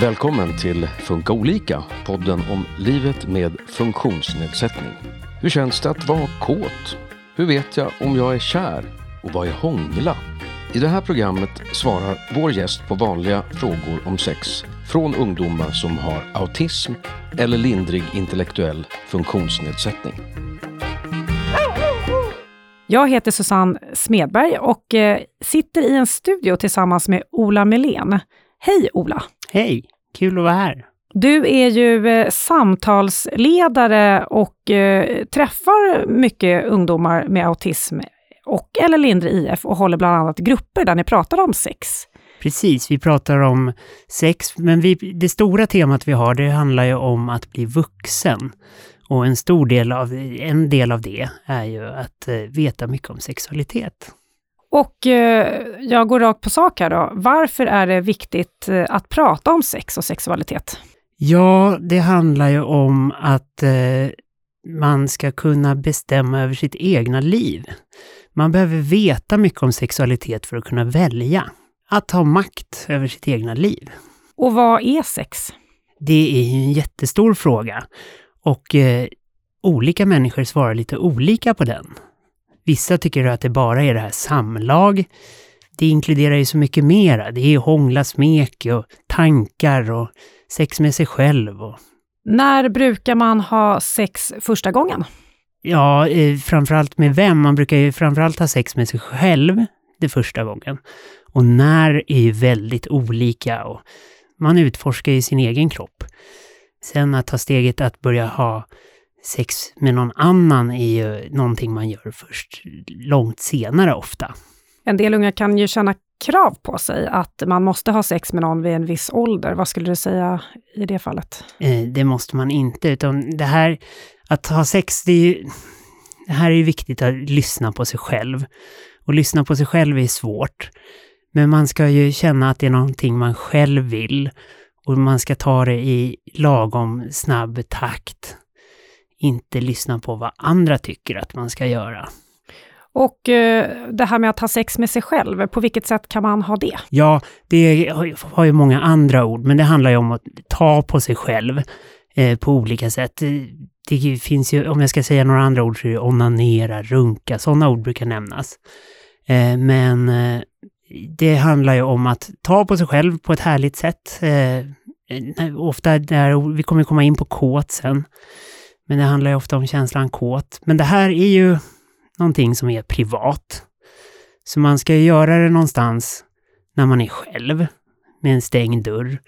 Välkommen till Funka olika, podden om livet med funktionsnedsättning. Hur känns det att vara kåt? Hur vet jag om jag är kär? Och vad är hångla? I det här programmet svarar vår gäst på vanliga frågor om sex från ungdomar som har autism eller lindrig intellektuell funktionsnedsättning. Jag heter Susanne Smedberg och eh, sitter i en studio tillsammans med Ola Melén. Hej Ola! Hej! Kul att vara här. Du är ju eh, samtalsledare och eh, träffar mycket ungdomar med autism och eller lindrig IF och håller bland annat grupper där ni pratar om sex. Precis, vi pratar om sex, men vi, det stora temat vi har, det handlar ju om att bli vuxen. Och en stor del av, en del av det är ju att eh, veta mycket om sexualitet. Och eh, jag går rakt på sak här då. Varför är det viktigt eh, att prata om sex och sexualitet? Ja, det handlar ju om att eh, man ska kunna bestämma över sitt egna liv. Man behöver veta mycket om sexualitet för att kunna välja. Att ha makt över sitt egna liv. Och vad är sex? Det är en jättestor fråga. Och eh, olika människor svarar lite olika på den. Vissa tycker att det bara är det här samlag. Det inkluderar ju så mycket mera. Det är hångla, smek och tankar och sex med sig själv. Och... När brukar man ha sex första gången? Ja, eh, framförallt med vem? Man brukar ju framförallt ha sex med sig själv det första gången. Och när är ju väldigt olika och man utforskar ju sin egen kropp. Sen att ta steget att börja ha sex med någon annan är ju någonting man gör först långt senare ofta. En del unga kan ju känna krav på sig att man måste ha sex med någon vid en viss ålder. Vad skulle du säga i det fallet? Eh, det måste man inte, utan det här att ha sex, det är ju, det här är ju viktigt att lyssna på sig själv. Och lyssna på sig själv är svårt. Men man ska ju känna att det är någonting man själv vill och man ska ta det i lagom snabb takt. Inte lyssna på vad andra tycker att man ska göra. Och eh, det här med att ha sex med sig själv, på vilket sätt kan man ha det? Ja, det har ju många andra ord, men det handlar ju om att ta på sig själv eh, på olika sätt. Det finns ju, om jag ska säga några andra ord, så är det onanera, runka, sådana ord brukar nämnas. Eh, men eh, det handlar ju om att ta på sig själv på ett härligt sätt. Eh, ofta där, vi kommer komma in på kåt sen, men det handlar ju ofta om känslan kåt. Men det här är ju någonting som är privat. Så man ska ju göra det någonstans när man är själv, med en stängd dörr.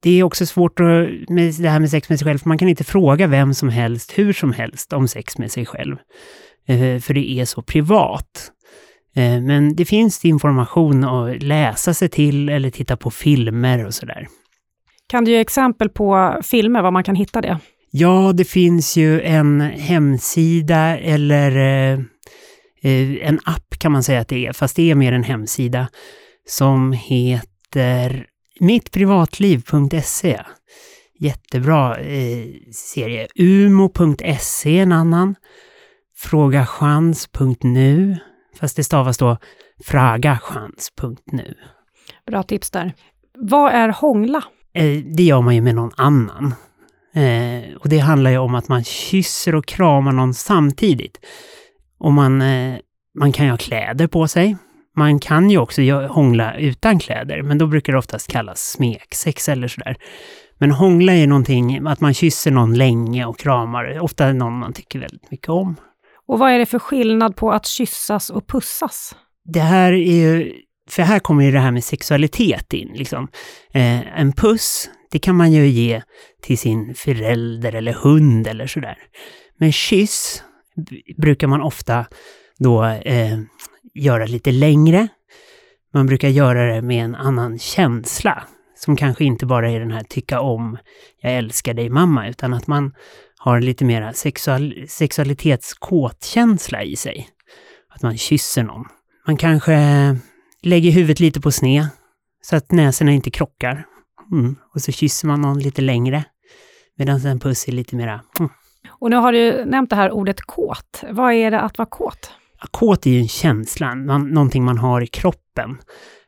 Det är också svårt att, med det här med sex med sig själv, för man kan inte fråga vem som helst, hur som helst, om sex med sig själv. Eh, för det är så privat. Eh, men det finns information att läsa sig till eller titta på filmer och sådär. Kan du ge exempel på filmer, var man kan hitta det? Ja, det finns ju en hemsida eller eh, en app kan man säga att det är, fast det är mer en hemsida som heter mittprivatliv.se. Jättebra eh, serie. Umo.se en annan. Frågachans.nu Fast det stavas då fragachans.nu. Bra tips där. Vad är hångla? Eh, det gör man ju med någon annan. Eh, och det handlar ju om att man kysser och kramar någon samtidigt. Och man, eh, man kan ju ha kläder på sig. Man kan ju också hångla utan kläder, men då brukar det oftast kallas smeksex eller sådär. Men hångla är någonting, att man kysser någon länge och kramar, ofta någon man tycker väldigt mycket om. Och vad är det för skillnad på att kyssas och pussas? Det här är ju, för här kommer ju det här med sexualitet in. Liksom. Eh, en puss, det kan man ju ge till sin förälder eller hund eller sådär. Men kyss brukar man ofta då eh, göra lite längre. Man brukar göra det med en annan känsla. Som kanske inte bara är den här tycka om, jag älskar dig mamma, utan att man har lite mera sexual, sexualitetskåtkänsla i sig. Att man kysser någon. Man kanske lägger huvudet lite på sned så att näsorna inte krockar. Mm. Och så kysser man någon lite längre. Medan en puss är lite mera... Mm. Och nu har du nämnt det här ordet kåt. Vad är det att vara kåt? Kåt är ju en känsla, man, någonting man har i kroppen.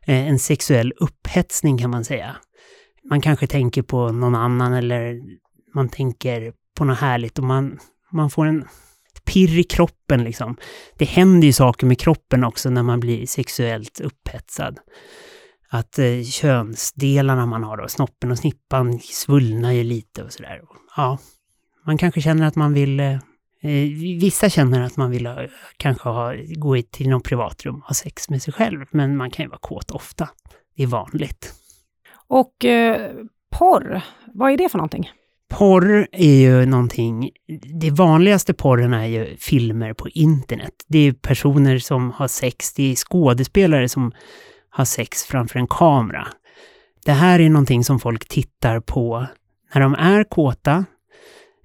Eh, en sexuell upphetsning kan man säga. man kanske tänker på någon annan eller man tänker på något härligt och man, man får en pirr i kroppen liksom. Det händer ju saker med kroppen också när man blir sexuellt upphetsad. Att eh, könsdelarna man har då, snoppen och snippan, svullnar ju lite och sådär. Ja, man kanske känner att man vill eh, eh Vissa känner att man vill ha, kanske ha, gå till något privatrum och ha sex med sig själv, men man kan ju vara kåt ofta. Det är vanligt. Och eh, porr, vad är det för någonting? Porr är ju någonting, det vanligaste porren är ju filmer på internet. Det är personer som har sex, det är skådespelare som ha sex framför en kamera. Det här är någonting som folk tittar på när de är kåta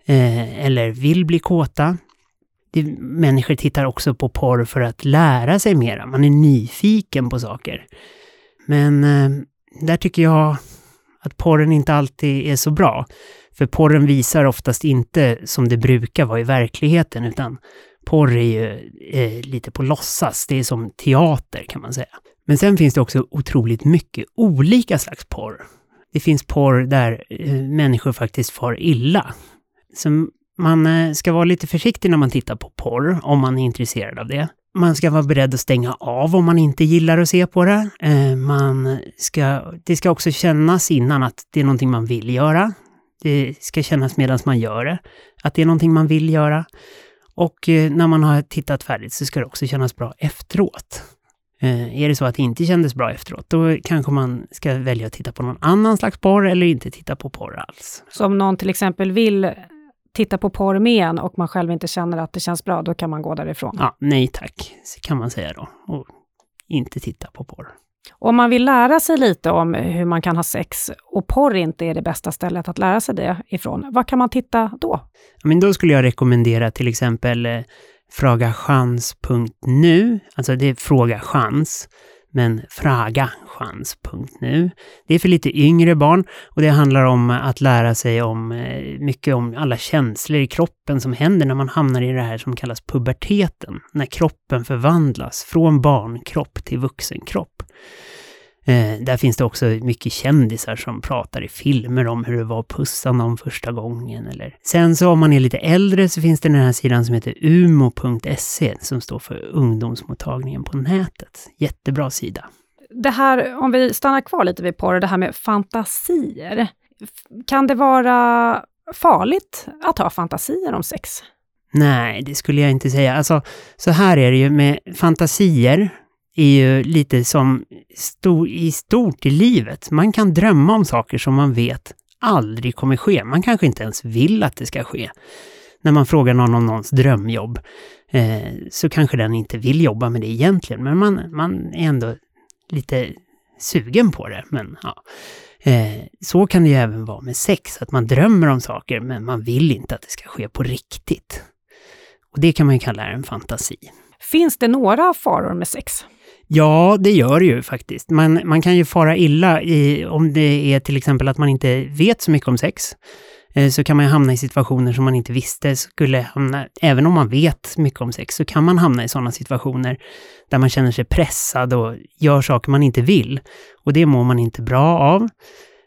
eh, eller vill bli kåta. Det, människor tittar också på porr för att lära sig mera. Man är nyfiken på saker. Men eh, där tycker jag att porren inte alltid är så bra. För porren visar oftast inte som det brukar vara i verkligheten, utan porr är ju eh, lite på låtsas. Det är som teater kan man säga. Men sen finns det också otroligt mycket olika slags porr. Det finns porr där eh, människor faktiskt far illa. Så man eh, ska vara lite försiktig när man tittar på porr, om man är intresserad av det. Man ska vara beredd att stänga av om man inte gillar att se på det. Eh, man ska, det ska också kännas innan att det är någonting man vill göra. Det ska kännas medan man gör det, att det är någonting man vill göra. Och när man har tittat färdigt så ska det också kännas bra efteråt. Eh, är det så att det inte kändes bra efteråt, då kanske man ska välja att titta på någon annan slags porr eller inte titta på porr alls. Så om någon till exempel vill titta på porr med en och man själv inte känner att det känns bra, då kan man gå därifrån? Ja, nej tack, kan man säga då. Och inte titta på porr. Om man vill lära sig lite om hur man kan ha sex och porr inte är det bästa stället att lära sig det ifrån, vad kan man titta då? Men då skulle jag rekommendera till exempel eh, fragachans.nu, alltså det är Fråga Chans, men fragachans.nu. Det är för lite yngre barn och det handlar om att lära sig om eh, mycket om alla känslor i kroppen som händer när man hamnar i det här som kallas puberteten, när kroppen förvandlas från barnkropp till vuxenkropp. Eh, där finns det också mycket kändisar som pratar i filmer om hur det var att pussa någon första gången. Eller. Sen så om man är lite äldre så finns det den här sidan som heter umo.se som står för ungdomsmottagningen på nätet. Jättebra sida. Det här, om vi stannar kvar lite vid porr, det här med fantasier. Kan det vara farligt att ha fantasier om sex? Nej, det skulle jag inte säga. Alltså, så här är det ju med fantasier är ju lite som stor, i stort i livet. Man kan drömma om saker som man vet aldrig kommer ske. Man kanske inte ens vill att det ska ske. När man frågar någon om någons drömjobb eh, så kanske den inte vill jobba med det egentligen, men man, man är ändå lite sugen på det. Men, ja. Eh, så kan det ju även vara med sex, att man drömmer om saker men man vill inte att det ska ske på riktigt. Och det kan man ju kalla en fantasi. Finns det några faror med sex? Ja, det gör det ju faktiskt. Man, man kan ju fara illa i, om det är till exempel att man inte vet så mycket om sex. Eh, så kan man ju hamna i situationer som man inte visste skulle hamna, även om man vet mycket om sex, så kan man hamna i sådana situationer där man känner sig pressad och gör saker man inte vill. Och det mår man inte bra av.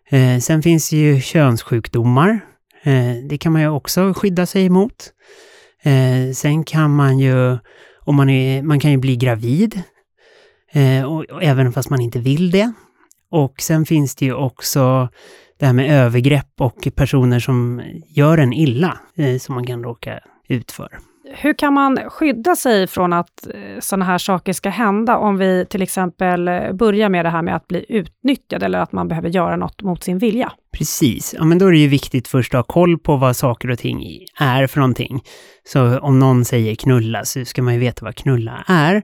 Eh, sen finns ju könssjukdomar. Eh, det kan man ju också skydda sig emot. Eh, sen kan man ju, om man, är, man kan ju bli gravid Eh, och, och även fast man inte vill det. Och sen finns det ju också det här med övergrepp och personer som gör en illa, eh, som man kan råka ut för. Hur kan man skydda sig från att eh, sådana här saker ska hända om vi till exempel eh, börjar med det här med att bli utnyttjad eller att man behöver göra något mot sin vilja? Precis, ja men då är det ju viktigt först att ha koll på vad saker och ting är för någonting. Så om någon säger knulla så ska man ju veta vad knulla är.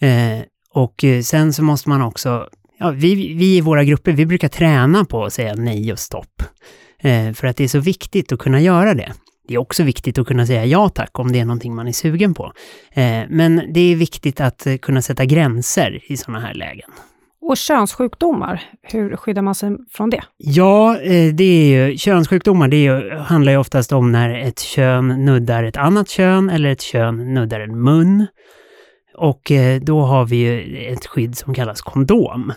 Eh, och eh, sen så måste man också, ja, vi, vi i våra grupper, vi brukar träna på att säga nej och stopp. Eh, för att det är så viktigt att kunna göra det. Det är också viktigt att kunna säga ja tack om det är någonting man är sugen på. Eh, men det är viktigt att eh, kunna sätta gränser i sådana här lägen. Och könssjukdomar, hur skyddar man sig från det? Ja, eh, det är ju, könssjukdomar det ju, handlar ju oftast om när ett kön nuddar ett annat kön eller ett kön nuddar en mun. Och eh, då har vi ju ett skydd som kallas kondom.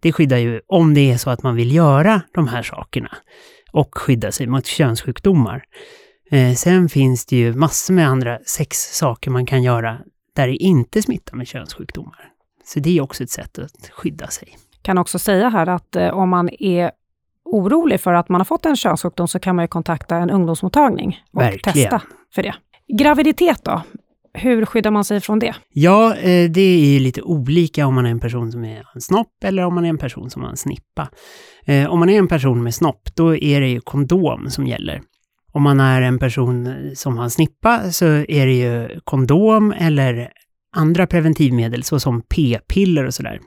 Det skyddar ju om det är så att man vill göra de här sakerna och skydda sig mot könssjukdomar. Eh, sen finns det ju massor med andra sexsaker man kan göra där det inte smittar med könssjukdomar. Så det är också ett sätt att skydda sig. Kan också säga här att eh, om man är orolig för att man har fått en könssjukdom så kan man ju kontakta en ungdomsmottagning och Verkligen. testa för det. Graviditet då? Hur skyddar man sig från det? Ja, eh, det är lite olika om man är en person som är en snopp eller om man är en person som har en snippa. Eh, om man är en person med snopp, då är det ju kondom som gäller. Om man är en person som har en snippa så är det ju kondom eller andra preventivmedel såsom p-piller och sådär.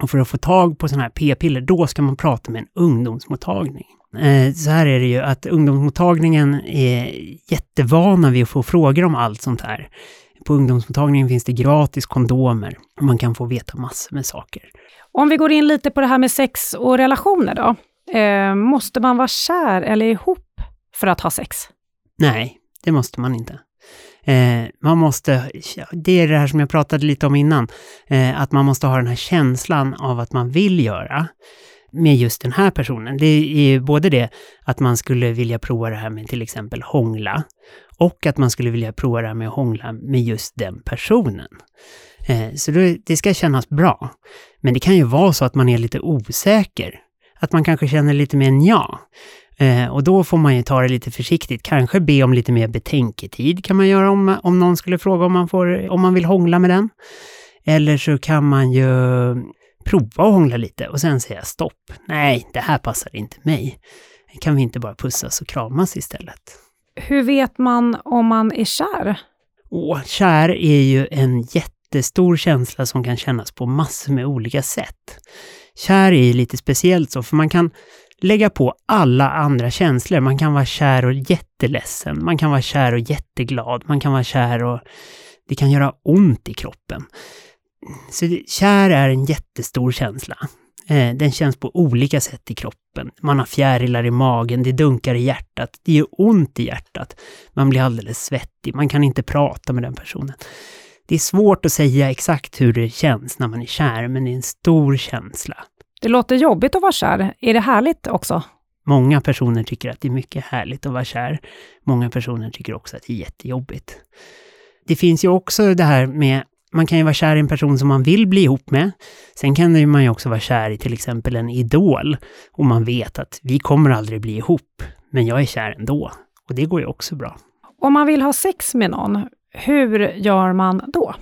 Och för att få tag på sådana här p-piller, då ska man prata med en ungdomsmottagning. Eh, Så här är det ju att ungdomsmottagningen är jättevana vid att få frågor om allt sånt här. På ungdomsmottagningen finns det gratis kondomer och man kan få veta massor med saker. Om vi går in lite på det här med sex och relationer då. Eh, måste man vara kär eller ihop för att ha sex? Nej, det måste man inte. Eh, man måste, det är det här som jag pratade lite om innan, eh, att man måste ha den här känslan av att man vill göra med just den här personen. Det är ju både det att man skulle vilja prova det här med till exempel hångla och att man skulle vilja prova det här med att hångla med just den personen. Eh, så det, ska kännas bra. Men det kan ju vara så att man är lite osäker. Att man kanske känner lite mer ja. Eh, och då får man ju ta det lite försiktigt. Kanske be om lite mer betänketid kan man göra om, om någon skulle fråga om man, får, om man vill hångla med den. Eller så kan man ju prova att hångla lite och sen säga stopp. Nej, det här passar inte mig. Kan vi inte bara pussas och kramas istället? Hur vet man om man är kär? Åh, kär är ju en jättestor känsla som kan kännas på massor med olika sätt. Kär är ju lite speciellt så, för man kan lägga på alla andra känslor. Man kan vara kär och jätteledsen, man kan vara kär och jätteglad, man kan vara kär och det kan göra ont i kroppen. Så det, kär är en jättestor känsla. Eh, den känns på olika sätt i kroppen. Man har fjärilar i magen, det dunkar i hjärtat, det gör ont i hjärtat. Man blir alldeles svettig, man kan inte prata med den personen. Det är svårt att säga exakt hur det känns när man är kär, men det är en stor känsla. Det låter jobbigt att vara kär. Är det härligt också? Många personer tycker att det är mycket härligt att vara kär. Många personer tycker också att det är jättejobbigt. Det finns ju också det här med, man kan ju vara kär i en person som man vill bli ihop med. Sen kan man ju också vara kär i till exempel en idol. Och man vet att vi kommer aldrig bli ihop, men jag är kär ändå. Och det går ju också bra. Om man vill ha sex med någon, hur gör man då?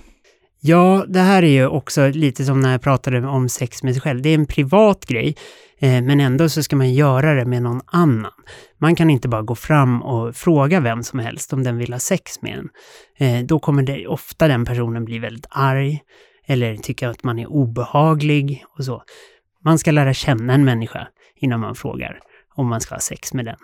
Ja, det här är ju också lite som när jag pratade om sex med sig själv. Det är en privat grej, eh, men ändå så ska man göra det med någon annan. Man kan inte bara gå fram och fråga vem som helst om den vill ha sex med en. Eh, då kommer det ofta den personen bli väldigt arg eller tycka att man är obehaglig och så. Man ska lära känna en människa innan man frågar om man ska ha sex med den.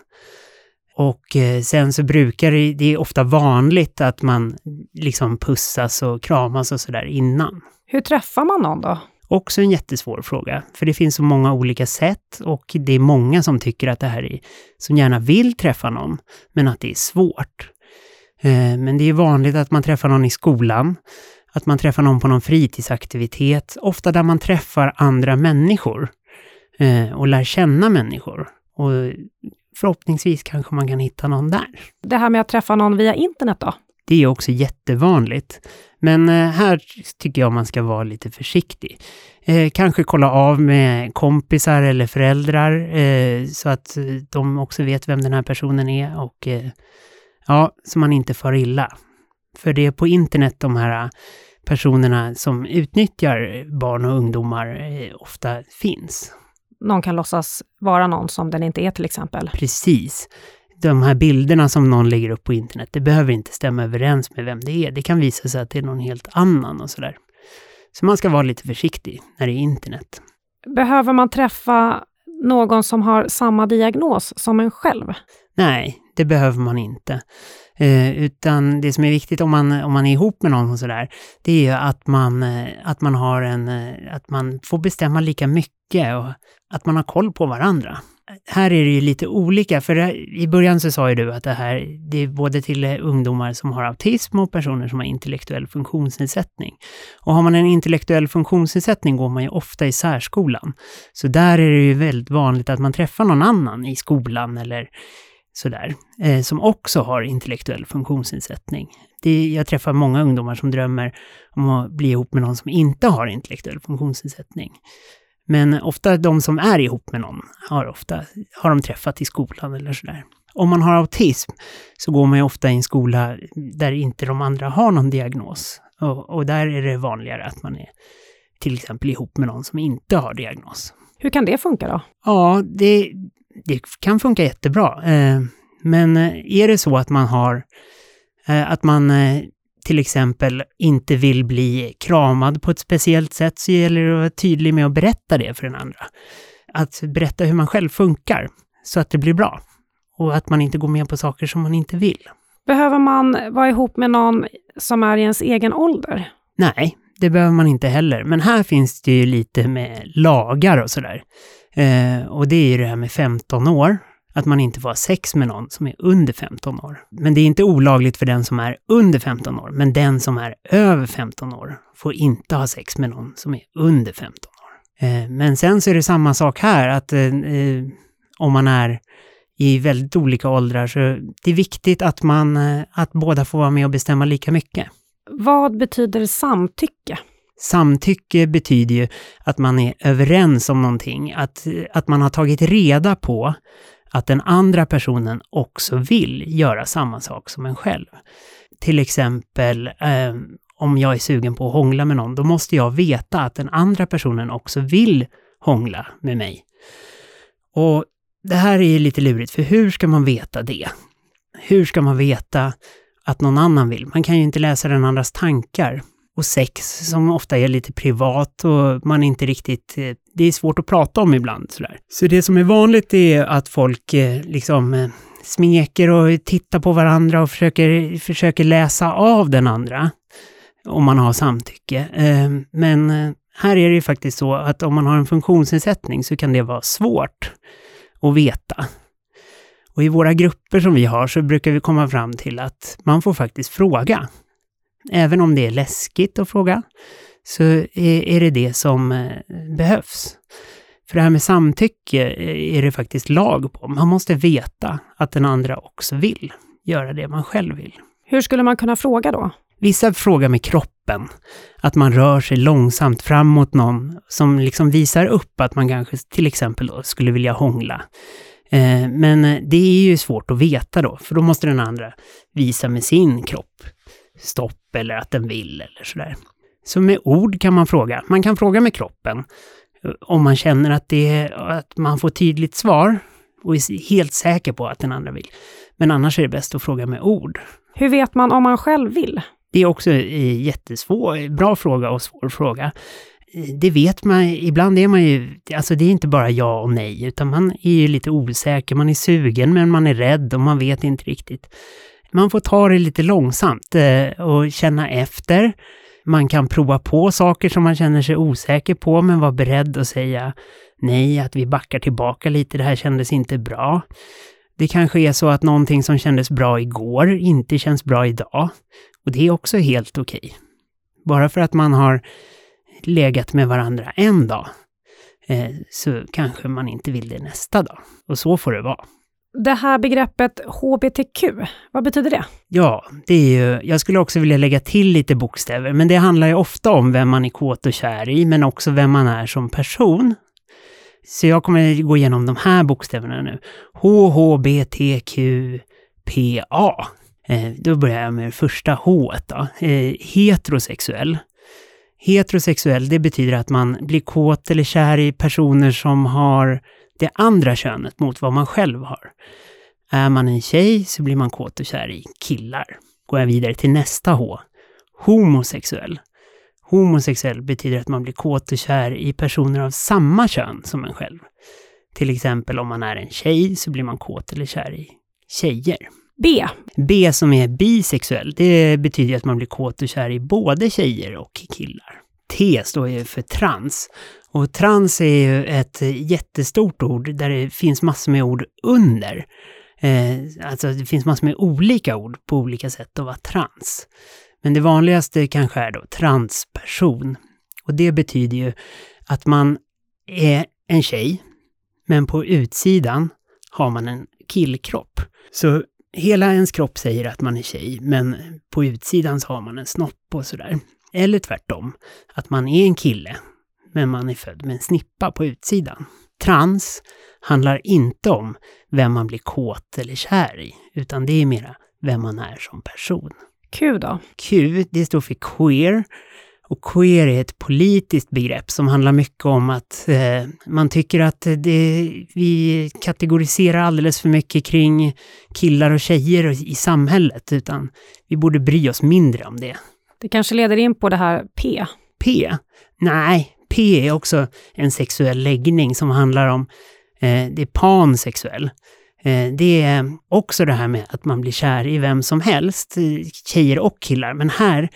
Och eh, sen så brukar det, det är ofta vanligt att man liksom pussas och kramas och sådär innan. Hur träffar man någon då? Också en jättesvår fråga, för det finns så många olika sätt och det är många som tycker att det här är, som gärna vill träffa någon, men att det är svårt. Eh, Men det är vanligt att man träffar någon i skolan, att man träffar någon på någon fritidsaktivitet, ofta där man träffar andra människor eh, och lär känna människor. Och förhoppningsvis kanske man kan hitta någon där. Det här med att träffa någon via internet då? Det är också jättevanligt. Men eh, här tycker jag man ska vara lite försiktig. Eh, kanske kolla av med kompisar eller föräldrar eh, så att eh, de också vet vem den här personen är och eh, ja, så man inte far illa. För det är på internet de här personerna som utnyttjar barn och ungdomar eh, ofta finns. Någon kan låtsas vara någon som den inte är till exempel. Precis. De här bilderna som någon lägger upp på internet, det behöver inte stämma överens med vem det är. Det kan visa sig att det är någon helt annan och sådär. Så man ska vara lite försiktig när det är internet. Behöver man träffa någon som har samma diagnos som en själv? Nej, det behöver man inte. Eh, utan det som är viktigt om man, om man är ihop med någon och sådär, det är ju att man, eh, att man har en, eh, att man får bestämma lika mycket och att man har koll på varandra. Här är det ju lite olika, för i början så sa ju du att det här, det är både till eh, ungdomar som har autism och personer som har intellektuell funktionsnedsättning. Och har man en intellektuell funktionsnedsättning går man ju ofta i särskolan. Så där är det ju väldigt vanligt att man träffar någon annan i skolan eller sådär, eh, som också har intellektuell funktionsnedsättning. Det, jag träffar många ungdomar som drömmer om att bli ihop med någon som inte har intellektuell funktionsnedsättning. Men ofta de som är ihop med någon har ofta har de träffat i skolan eller sådär. Om man har autism så går man ju ofta i en skola där inte de andra har någon diagnos. Och, och där är det vanligare att man är till exempel ihop med någon som inte har diagnos. Hur kan det funka då? Ja, det, det kan funka jättebra. Eh, men eh, är det så att man har, eh, att man till exempel inte vill bli kramad på ett speciellt sätt så gäller det att vara tydlig med att berätta det för den andra. Att berätta hur man själv funkar så att det blir bra. Och att man inte går med på saker som man inte vill. Behöver man vara ihop med någon som är i ens egen ålder? Nej, det behöver man inte heller. Men här finns det ju lite med lagar och sådär. Eh, och det är ju det här med 15 år. Att man inte får ha sex med någon som är under 15 år. Men det är inte olagligt för den som är under 15 år. Men den som är över 15 år får inte ha sex med någon som är under 15 år. Eh, men sen så är det samma sak här, att eh, eh, om man är i väldigt olika åldrar så det är viktigt att man, eh, att båda får vara med och bestämma lika mycket. Vad betyder samtycke? Samtycke betyder ju att man är överens om någonting, att, att man har tagit reda på att den andra personen också vill göra samma sak som en själv. Till exempel eh, om jag är sugen på att hångla med någon, då måste jag veta att den andra personen också vill hångla med mig. Och det här är ju lite lurigt, för hur ska man veta det? Hur ska man veta att någon annan vill? Man kan ju inte läsa den andras tankar och sex som ofta är lite privat och man inte riktigt, eh, det är svårt att prata om ibland sådär. Så det som är vanligt är att folk eh, liksom eh, smeker och tittar på varandra och försöker, försöker läsa av den andra. Om man har samtycke. Men här är det ju faktiskt så att om man har en funktionsnedsättning så kan det vara svårt att veta. Och i våra grupper som vi har så brukar vi komma fram till att man får faktiskt fråga Även om det är läskigt att fråga, så är det det som eh, behövs. För det här med samtycke eh, är det faktiskt lag på. Man måste veta att den andra också vill göra det man själv vill. Hur skulle man kunna fråga då? Vissa frågar med kroppen. Att man rör sig långsamt fram mot någon som liksom visar upp att man kanske till exempel skulle vilja hångla. Eh, men det är ju svårt att veta då, för då måste den andra visa med sin kropp stopp eller att den vill eller sådär. Så med ord kan man fråga. Man kan fråga med kroppen om man känner att, det, att man får tydligt svar och är helt säker på att den andra vill. Men annars är det bäst att fråga med ord. Hur vet man om man själv vill? Det är också en jättesvår, bra fråga och svår fråga. Det vet man, ibland är man ju, alltså det är inte bara ja och nej, utan man är ju lite osäker, man är sugen men man är rädd och man vet inte riktigt. Man får ta det lite långsamt eh, och känna efter. Man kan prova på saker som man känner sig osäker på, men vara beredd att säga nej, att vi backar tillbaka lite, det här kändes inte bra. Det kanske är så att någonting som kändes bra igår inte känns bra idag. Och det är också helt okej. Okay. Bara för att man har legat med varandra en dag, eh, så kanske man inte vill det nästa dag. Och så får det vara. Det här begreppet HBTQ, vad betyder det? Ja, det är ju, jag skulle också vilja lägga till lite bokstäver, men det handlar ju ofta om vem man är kåt och kär i, men också vem man är som person. Så jag kommer gå igenom de här bokstäverna nu. HHBTQPA. Eh, då börjar jag med det första H. Eh, heterosexuell. Heterosexuell, det betyder att man blir kåt eller kär i personer som har det andra könet mot vad man själv har. Är man en tjej så blir man kåt och kär i killar. Går jag vidare till nästa H. Homosexuell. Homosexuell betyder att man blir kåt och kär i personer av samma kön som en själv. Till exempel om man är en tjej så blir man kåt eller kär i tjejer. B. B som är bisexuell, det betyder att man blir kåt och kär i både tjejer och killar. T står ju för trans. Och trans är ju ett jättestort ord där det finns massor med ord under. Eh, alltså det finns massor med olika ord på olika sätt att vara trans. Men det vanligaste kanske är då transperson. Och det betyder ju att man är en tjej, men på utsidan har man en killkropp. Så hela ens kropp säger att man är tjej, men på utsidan så har man en snopp och sådär. Eller tvärtom, att man är en kille, men man är född med en snippa på utsidan. Trans handlar inte om vem man blir kåt eller kär i, utan det är mera vem man är som person. Q då? Q, det står för queer. Och queer är ett politiskt begrepp som handlar mycket om att eh, man tycker att det, vi kategoriserar alldeles för mycket kring killar och tjejer i samhället, utan vi borde bry oss mindre om det. Det kanske leder in på det här P. P? Nej, P är också en sexuell läggning som handlar om, eh, det är pansexuell. Eh, det är också det här med att man blir kär i vem som helst, tjejer och killar. Men här,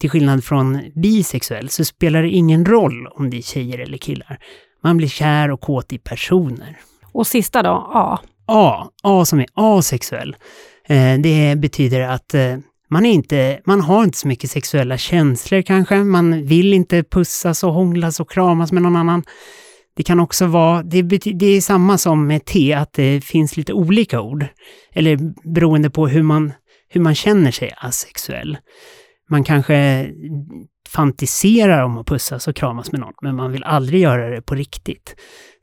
till skillnad från bisexuell, så spelar det ingen roll om det är tjejer eller killar. Man blir kär och kåt i personer. Och sista då, A. A, A som är asexuell. Eh, det betyder att eh, man, är inte, man har inte så mycket sexuella känslor kanske. Man vill inte pussas och hånglas och kramas med någon annan. Det kan också vara, det, det är samma som med T, att det finns lite olika ord. Eller beroende på hur man, hur man känner sig asexuell. Man kanske fantiserar om att pussas och kramas med någon, men man vill aldrig göra det på riktigt.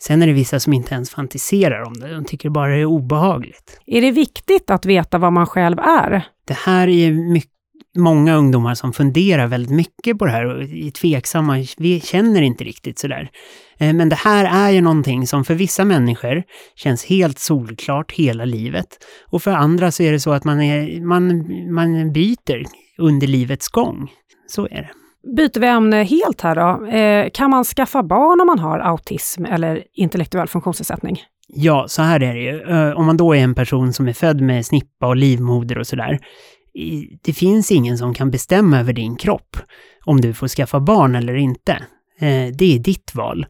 Sen är det vissa som inte ens fantiserar om det, de tycker bara det är obehagligt. Är det viktigt att veta vad man själv är? Det här är mycket många ungdomar som funderar väldigt mycket på det här och är tveksamma, vi känner inte riktigt sådär. Eh, men det här är ju någonting som för vissa människor känns helt solklart hela livet. Och för andra så är det så att man, är, man, man byter under livets gång. Så är det. Byter vi ämne helt här då. Eh, kan man skaffa barn om man har autism eller intellektuell funktionsnedsättning? Ja, så här är det ju. Eh, om man då är en person som är född med snippa och livmoder och sådär. Det finns ingen som kan bestämma över din kropp om du får skaffa barn eller inte. Eh, det är ditt val.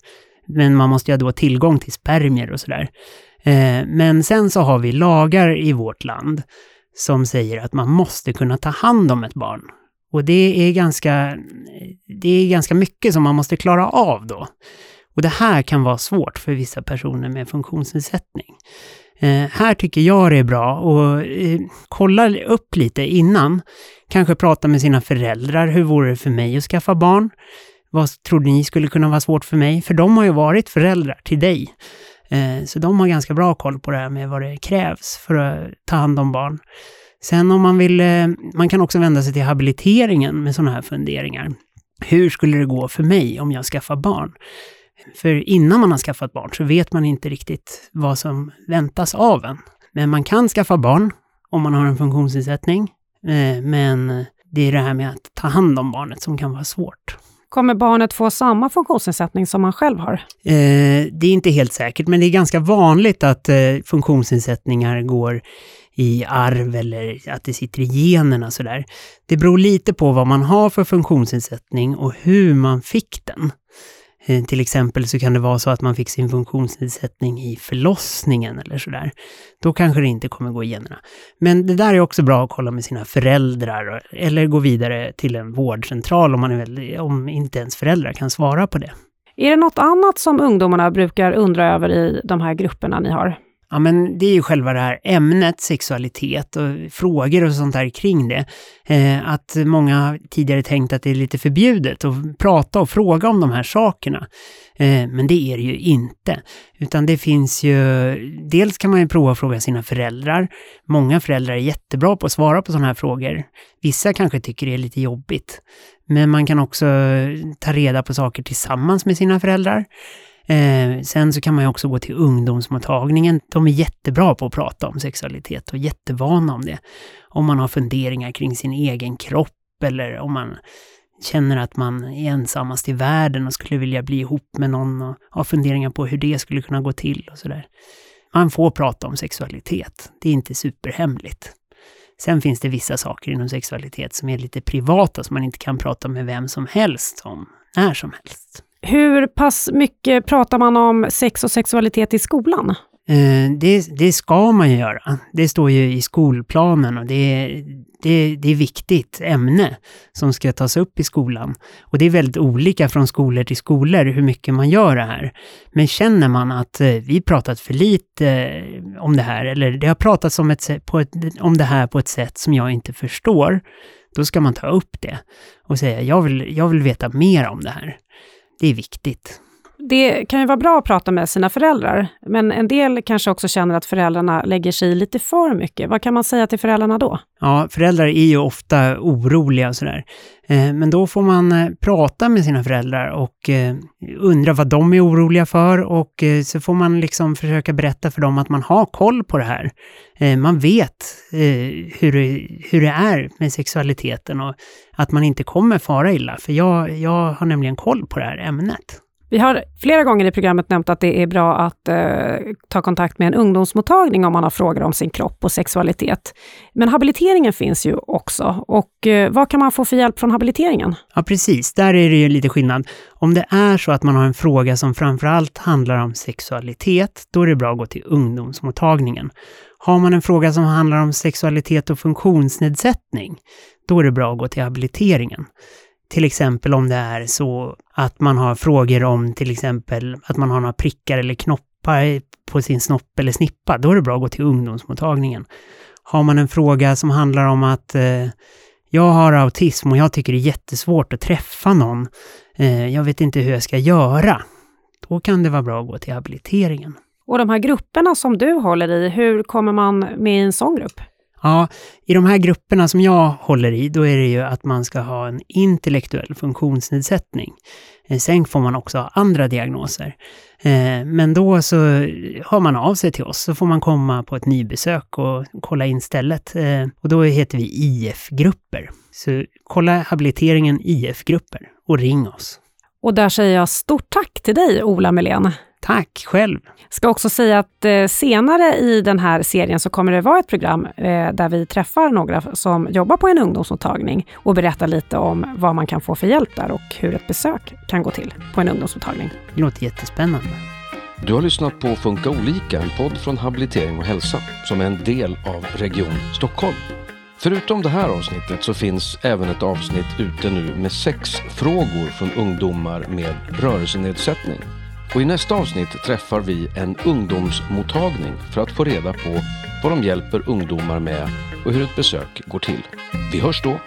Men man måste ju då ha tillgång till spermier och sådär. Eh, men sen så har vi lagar i vårt land som säger att man måste kunna ta hand om ett barn. Och det är ganska, det är ganska mycket som man måste klara av då. Och det här kan vara svårt för vissa personer med funktionsnedsättning. Eh, här tycker jag det är bra att eh, kolla upp lite innan. Kanske prata med sina föräldrar. Hur vore det för mig att skaffa barn? Vad tror ni skulle kunna vara svårt för mig? För de har ju varit föräldrar till dig. Eh, så de har ganska bra koll på det här med vad det krävs för att ta hand om barn. Sen om man vill, eh, man kan också vända sig till habiliteringen med sådana här funderingar. Hur skulle det gå för mig om jag skaffar barn? För innan man har skaffat barn så vet man inte riktigt vad som väntas av en. Men man kan skaffa barn om man har en funktionsnedsättning. Eh, men det är det här med att ta hand om barnet som kan vara svårt. Kommer barnet få samma funktionsnedsättning som man själv har? Eh, det är inte helt säkert, men det är ganska vanligt att eh, funktionsnedsättningar går i arv eller att det sitter i generna sådär. Det beror lite på vad man har för funktionsnedsättning och hur man fick den. Eh, till exempel så kan det vara så att man fick sin funktionsnedsättning i förlossningen eller sådär. Då kanske det inte kommer gå i generna. Men det där är också bra att kolla med sina föräldrar eller gå vidare till en vårdcentral om, man är väldigt, om inte ens föräldrar kan svara på det. Är det något annat som ungdomarna brukar undra över i de här grupperna ni har? Ja, men det är ju själva det här ämnet sexualitet och frågor och sånt där kring det. Eh, att många tidigare tänkt att det är lite förbjudet att prata och fråga om de här sakerna. Eh, men det är det ju inte. Utan det finns ju, dels kan man ju prova att fråga sina föräldrar. Många föräldrar är jättebra på att svara på sådana här frågor. Vissa kanske tycker det är lite jobbigt. Men man kan också ta reda på saker tillsammans med sina föräldrar. Eh, sen så kan man ju också gå till ungdomsmottagningen. De är jättebra på att prata om sexualitet och jättevana om det. Om man har funderingar kring sin egen kropp eller om man känner att man är ensammast i världen och skulle vilja bli ihop med någon och har funderingar på hur det skulle kunna gå till och sådär. man får prata om sexualitet. Det är inte superhemligt. Sen finns det vissa saker inom sexualitet som är lite privata, som man inte kan prata med vem som helst om, när som helst. Hur pass mycket pratar man om sex och sexualitet i skolan? Eh, det, det, ska man ju göra. Det står ju i skolplanen och det, det, det är viktigt ämne som ska tas upp i skolan. Och det är väldigt olika från skolor till skolor hur mycket man gör det här. Men känner man att eh, vi pratat för lite eh, om det här, eller det har pratats om, ett, på ett, om det här på ett sätt som jag inte förstår, då ska man ta upp det och säga jag vill, jag vill veta mer om det här. Det är viktigt. Det kan ju vara bra att prata med sina föräldrar, men en del kanske också känner att föräldrarna lägger sig i lite för mycket. Vad kan man säga till föräldrarna då? Ja, föräldrar är ju ofta oroliga och sådär. Eh, men då får man eh, prata med sina föräldrar och eh, undra vad de är oroliga för och så får man liksom försöka berätta för dem att man har koll på det här. Man vet hur det, hur det är med sexualiteten och att man inte kommer fara illa. För jag, jag har nämligen koll på det här ämnet. Vi har flera gånger i programmet nämnt att det är bra att eh, ta kontakt med en ungdomsmottagning om man har frågor om sin kropp och sexualitet. Men habiliteringen finns ju också. Och eh, vad kan man få för hjälp från habiliteringen? Ja, precis. Där är det ju lite skillnad. Om det är så att man har en fråga som framförallt handlar om sexualitet, då är det bra att gå till ungdomsmottagningen. Har man en fråga som handlar om sexualitet och funktionsnedsättning, då är det bra att gå till habiliteringen. Till exempel om det är så att man har frågor om till exempel att man har några prickar eller knoppar på sin snopp eller snippa, då är det bra att gå till ungdomsmottagningen. Har man en fråga som handlar om att eh, jag har autism och jag tycker det är jättesvårt att träffa någon, eh, jag vet inte hur jag ska göra, då kan det vara bra att gå till habiliteringen. Och de här grupperna som du håller i, hur kommer man med i en sån grupp? Ja, i de här grupperna som jag håller i, då är det ju att man ska ha en intellektuell funktionsnedsättning. Eh, sen får man också ha andra diagnoser. Eh, men då så hör man av sig till oss, så får man komma på ett nybesök och kolla in stället. Eh, och då heter vi IF-grupper. Så kolla habiliteringen IF-grupper och ring oss. Och där säger jag stort tack till dig, Ola Melén. Tack själv! Ska också säga att eh, senare i den här serien så kommer det vara ett program eh, där vi träffar några som jobbar på en ungdomsmottagning och berättar lite om vad man kan få för hjälp där och hur ett besök kan gå till på en ungdomsmottagning. Det låter jättespännande. Du har lyssnat på Funka olika, en podd från Habilitering och hälsa som är en del av Region Stockholm. Förutom det här avsnittet så finns även ett avsnitt ute nu med sex frågor från ungdomar med rörelsenedsättning. Och i nästa avsnitt träffar vi en ungdomsmottagning för att få reda på vad de hjälper ungdomar med och hur ett besök går till. Vi hörs då!